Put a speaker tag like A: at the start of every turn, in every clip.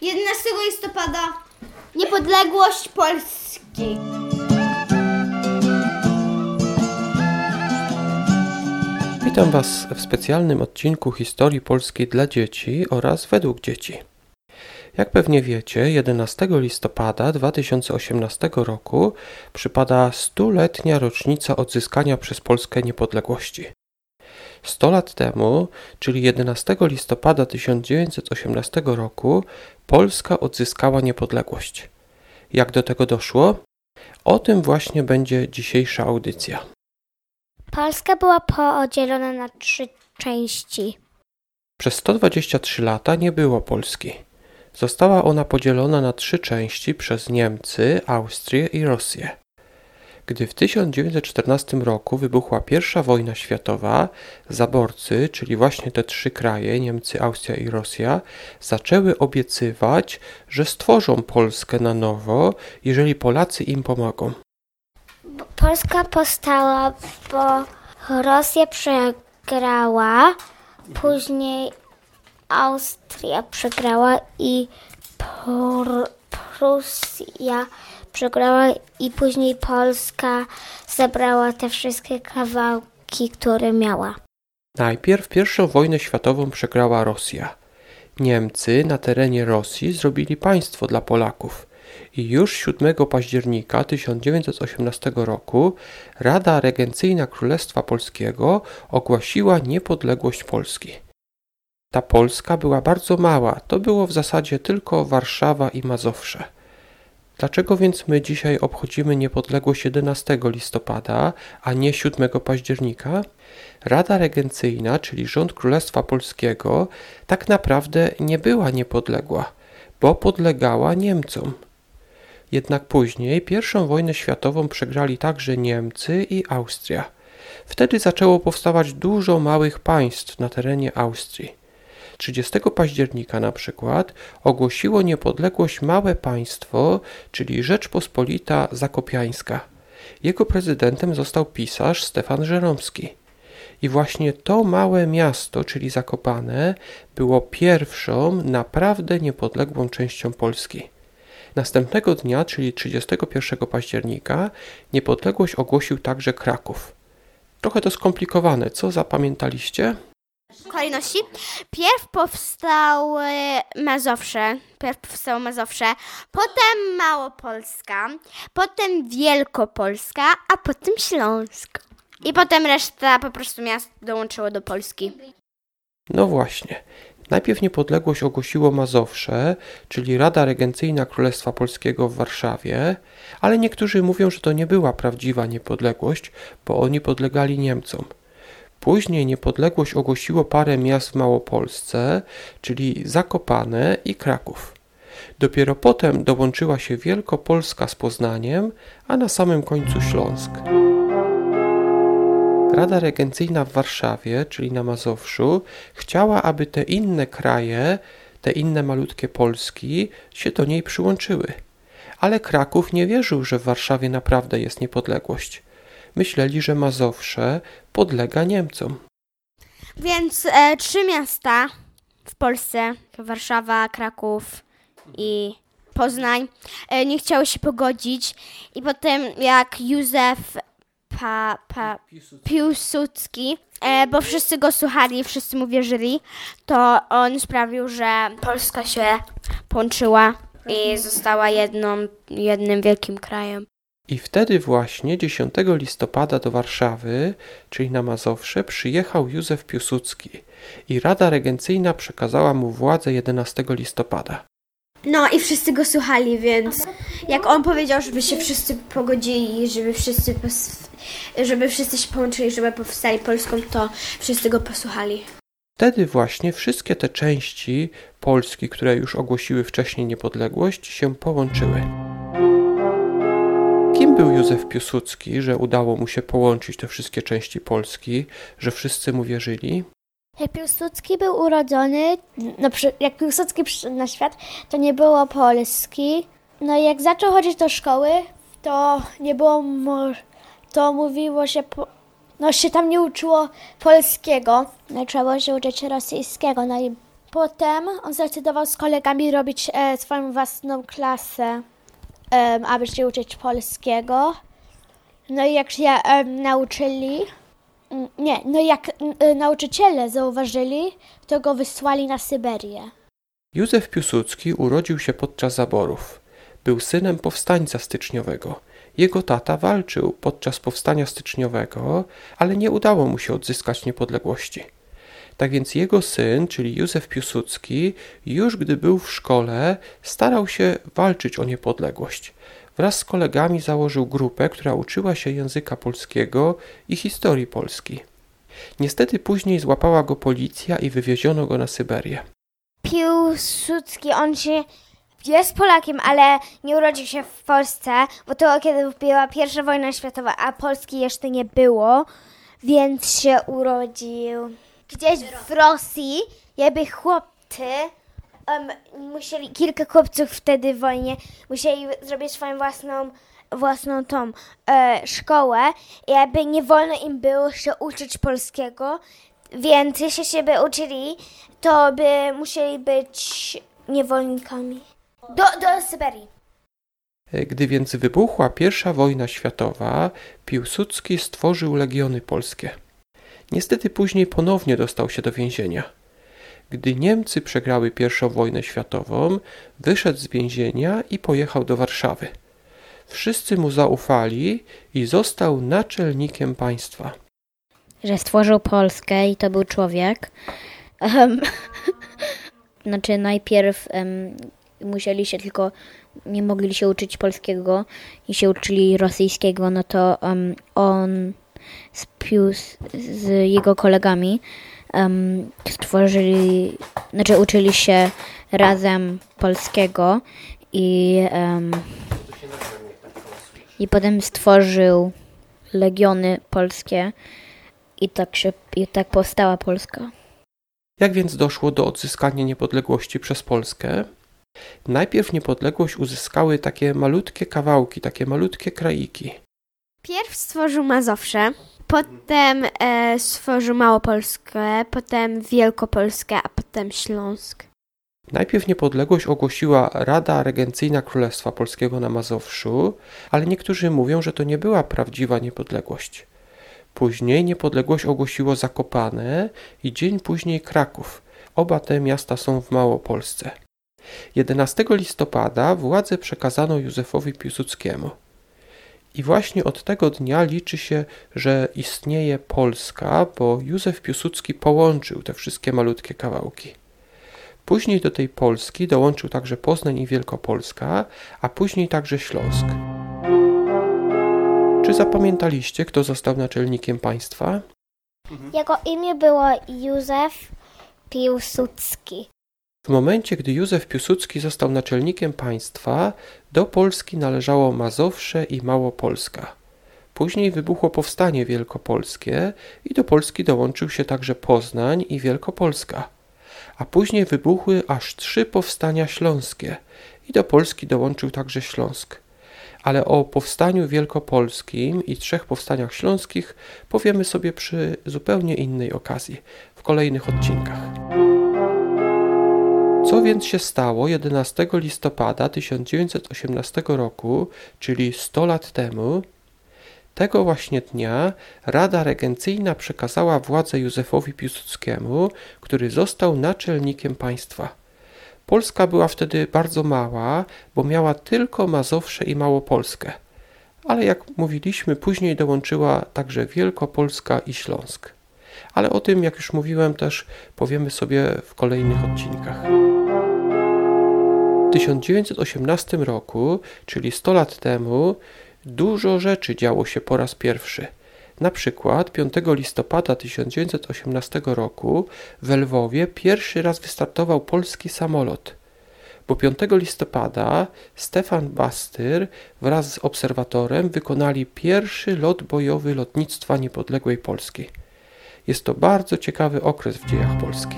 A: 11 listopada niepodległość Polski.
B: Witam Was w specjalnym odcinku historii polskiej dla dzieci oraz według dzieci. Jak pewnie wiecie, 11 listopada 2018 roku przypada stuletnia rocznica odzyskania przez Polskę niepodległości. 100 lat temu, czyli 11 listopada 1918 roku, Polska odzyskała niepodległość. Jak do tego doszło? O tym właśnie będzie dzisiejsza audycja.
C: Polska była podzielona na trzy części.
B: Przez 123 lata nie było Polski. Została ona podzielona na trzy części przez Niemcy, Austrię i Rosję. Gdy w 1914 roku wybuchła I wojna światowa, zaborcy, czyli właśnie te trzy kraje, Niemcy, Austria i Rosja, zaczęły obiecywać, że stworzą Polskę na nowo, jeżeli Polacy im pomogą.
C: Polska powstała, bo Rosja przegrała, później Austria przegrała i Pr- Prusja przegrała i później Polska zabrała te wszystkie kawałki, które miała.
B: Najpierw pierwszą wojnę światową przegrała Rosja. Niemcy na terenie Rosji zrobili państwo dla Polaków i już 7 października 1918 roku Rada Regencyjna Królestwa Polskiego ogłosiła niepodległość Polski. Ta Polska była bardzo mała, to było w zasadzie tylko Warszawa i Mazowsze. Dlaczego więc my dzisiaj obchodzimy niepodległość 11 listopada, a nie 7 października? Rada Regencyjna, czyli rząd Królestwa Polskiego, tak naprawdę nie była niepodległa, bo podlegała Niemcom. Jednak później pierwszą wojnę światową przegrali także Niemcy i Austria. Wtedy zaczęło powstawać dużo małych państw na terenie Austrii. 30 października na przykład ogłosiło niepodległość małe państwo, czyli Rzeczpospolita Zakopiańska. Jego prezydentem został pisarz Stefan Żeromski. I właśnie to małe miasto, czyli Zakopane, było pierwszą naprawdę niepodległą częścią Polski. Następnego dnia, czyli 31 października, niepodległość ogłosił także Kraków. Trochę to skomplikowane, co zapamiętaliście?
A: Kolejności. Pierw powstały Mazowsze, pierw powstało Mazowsze, potem Małopolska, potem Wielkopolska, a potem Śląsk. I potem reszta po prostu miast dołączyło do Polski.
B: No właśnie. Najpierw niepodległość ogłosiło Mazowsze, czyli Rada Regencyjna Królestwa Polskiego w Warszawie, ale niektórzy mówią, że to nie była prawdziwa niepodległość, bo oni podlegali Niemcom. Później niepodległość ogłosiło parę miast w Małopolsce, czyli Zakopane i Kraków. Dopiero potem dołączyła się Wielkopolska z Poznaniem, a na samym końcu Śląsk. Rada Regencyjna w Warszawie, czyli na Mazowszu, chciała, aby te inne kraje, te inne malutkie Polski się do niej przyłączyły. Ale Kraków nie wierzył, że w Warszawie naprawdę jest niepodległość myśleli, że Mazowsze podlega Niemcom.
A: Więc e, trzy miasta w Polsce, Warszawa, Kraków i Poznań, e, nie chciały się pogodzić i potem jak Józef pa, pa, Piłsudski, e, bo wszyscy go słuchali, wszyscy mu wierzyli, to on sprawił, że Polska się połączyła i została jedną, jednym wielkim krajem.
B: I wtedy właśnie 10 listopada do Warszawy, czyli na Mazowsze, przyjechał Józef Piłsudski i Rada Regencyjna przekazała mu władzę 11 listopada.
A: No i wszyscy go słuchali, więc jak on powiedział, żeby się wszyscy pogodzili, żeby wszyscy, żeby wszyscy się połączyli, żeby powstali Polską, to wszyscy go posłuchali.
B: Wtedy właśnie wszystkie te części Polski, które już ogłosiły wcześniej niepodległość, się połączyły. Kim był Józef Piłsudski, że udało mu się połączyć te wszystkie części Polski, że wszyscy mu wierzyli?
C: Jak Piłsudski był urodzony, no, jak Piłsudski przyszedł na świat, to nie było Polski. No i jak zaczął chodzić do szkoły, to nie było, to mówiło się, no się tam nie uczyło polskiego, no trzeba się uczyć rosyjskiego, no i Potem on zdecydował z kolegami robić e, swoją własną klasę, em, aby się uczyć polskiego. No i jak się em, nauczyli, mm, nie, no jak e, nauczyciele zauważyli, to go wysłali na Syberię.
B: Józef Piłsudski urodził się podczas zaborów. Był synem powstańca styczniowego. Jego tata walczył podczas powstania styczniowego, ale nie udało mu się odzyskać niepodległości. Tak więc jego syn, czyli Józef Piłsudski, już gdy był w szkole, starał się walczyć o niepodległość. Wraz z kolegami założył grupę, która uczyła się języka polskiego i historii Polski. Niestety później złapała go policja i wywieziono go na Syberię.
A: Piłsudski, on się jest Polakiem, ale nie urodził się w Polsce, bo to kiedy była pierwsza wojna światowa, a Polski jeszcze nie było, więc się urodził gdzieś w Rosji. Jakby chłopcy em, musieli, kilka chłopców wtedy w wojnie musieli zrobić swoją własną własną tą e, szkołę jakby nie wolno im było się uczyć polskiego, więc jeśli się by uczyli, to by musieli być niewolnikami. Do, do Syberii.
B: Gdy więc wybuchła I wojna światowa, Piłsudski stworzył legiony polskie. Niestety później ponownie dostał się do więzienia. Gdy Niemcy przegrały I wojnę światową, wyszedł z więzienia i pojechał do Warszawy. Wszyscy mu zaufali i został naczelnikiem państwa.
D: że stworzył Polskę i to był człowiek. Em, znaczy najpierw em, musieli się tylko, nie mogli się uczyć polskiego i się uczyli rosyjskiego, no to em, on z, z jego kolegami em, stworzyli, znaczy uczyli się razem polskiego i, em, i potem stworzył legiony polskie i tak się, i tak powstała Polska.
B: Jak więc doszło do odzyskania niepodległości przez Polskę? Najpierw niepodległość uzyskały takie malutkie kawałki, takie malutkie kraiki.
A: Pierw stworzył Mazowsze, potem e, stworzył Małopolskę, potem Wielkopolskę, a potem Śląsk.
B: Najpierw niepodległość ogłosiła Rada Regencyjna Królestwa Polskiego na Mazowszu, ale niektórzy mówią, że to nie była prawdziwa niepodległość. Później niepodległość ogłosiło Zakopane i dzień później Kraków. Oba te miasta są w Małopolsce. 11 listopada władzę przekazano Józefowi Piłsudskiemu. I właśnie od tego dnia liczy się, że istnieje Polska, bo Józef Piłsudski połączył te wszystkie malutkie kawałki. Później do tej Polski dołączył także Poznań i Wielkopolska, a później także Śląsk. Czy zapamiętaliście, kto został naczelnikiem państwa?
C: Jego imię było Józef Piłsudski.
B: W momencie, gdy Józef Piłsudski został naczelnikiem państwa, do Polski należało Mazowsze i Małopolska. Później wybuchło powstanie wielkopolskie i do Polski dołączył się także Poznań i Wielkopolska. A później wybuchły aż trzy powstania śląskie i do Polski dołączył także Śląsk. Ale o powstaniu wielkopolskim i trzech powstaniach śląskich powiemy sobie przy zupełnie innej okazji, w kolejnych odcinkach. Co więc się stało 11 listopada 1918 roku, czyli 100 lat temu? Tego właśnie dnia Rada Regencyjna przekazała władzę Józefowi Piłsudskiemu, który został naczelnikiem państwa. Polska była wtedy bardzo mała, bo miała tylko Mazowsze i Małopolskę. Ale jak mówiliśmy, później dołączyła także Wielkopolska i Śląsk. Ale o tym, jak już mówiłem, też powiemy sobie w kolejnych odcinkach. W 1918 roku, czyli 100 lat temu, dużo rzeczy działo się po raz pierwszy. Na przykład 5 listopada 1918 roku w Lwowie pierwszy raz wystartował polski samolot. Bo 5 listopada Stefan Bastyr wraz z obserwatorem wykonali pierwszy lot bojowy lotnictwa niepodległej Polski. Jest to bardzo ciekawy okres w dziejach Polski.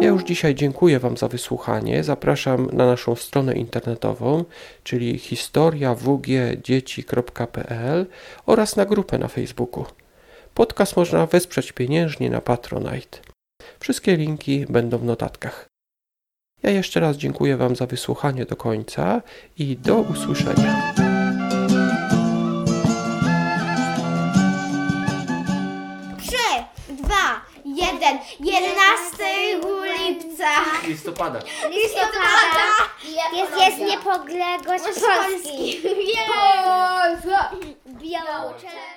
B: Ja już dzisiaj dziękuję Wam za wysłuchanie. Zapraszam na naszą stronę internetową, czyli historiawgdzieci.pl oraz na grupę na Facebooku. Podcast można wesprzeć pieniężnie na Patronite. Wszystkie linki będą w notatkach. Ja jeszcze raz dziękuję Wam za wysłuchanie do końca i do usłyszenia. Listopada.
A: Listopada.
E: Jest, jest niepodległość Polski.
A: Polski.
E: Biało-czerwony.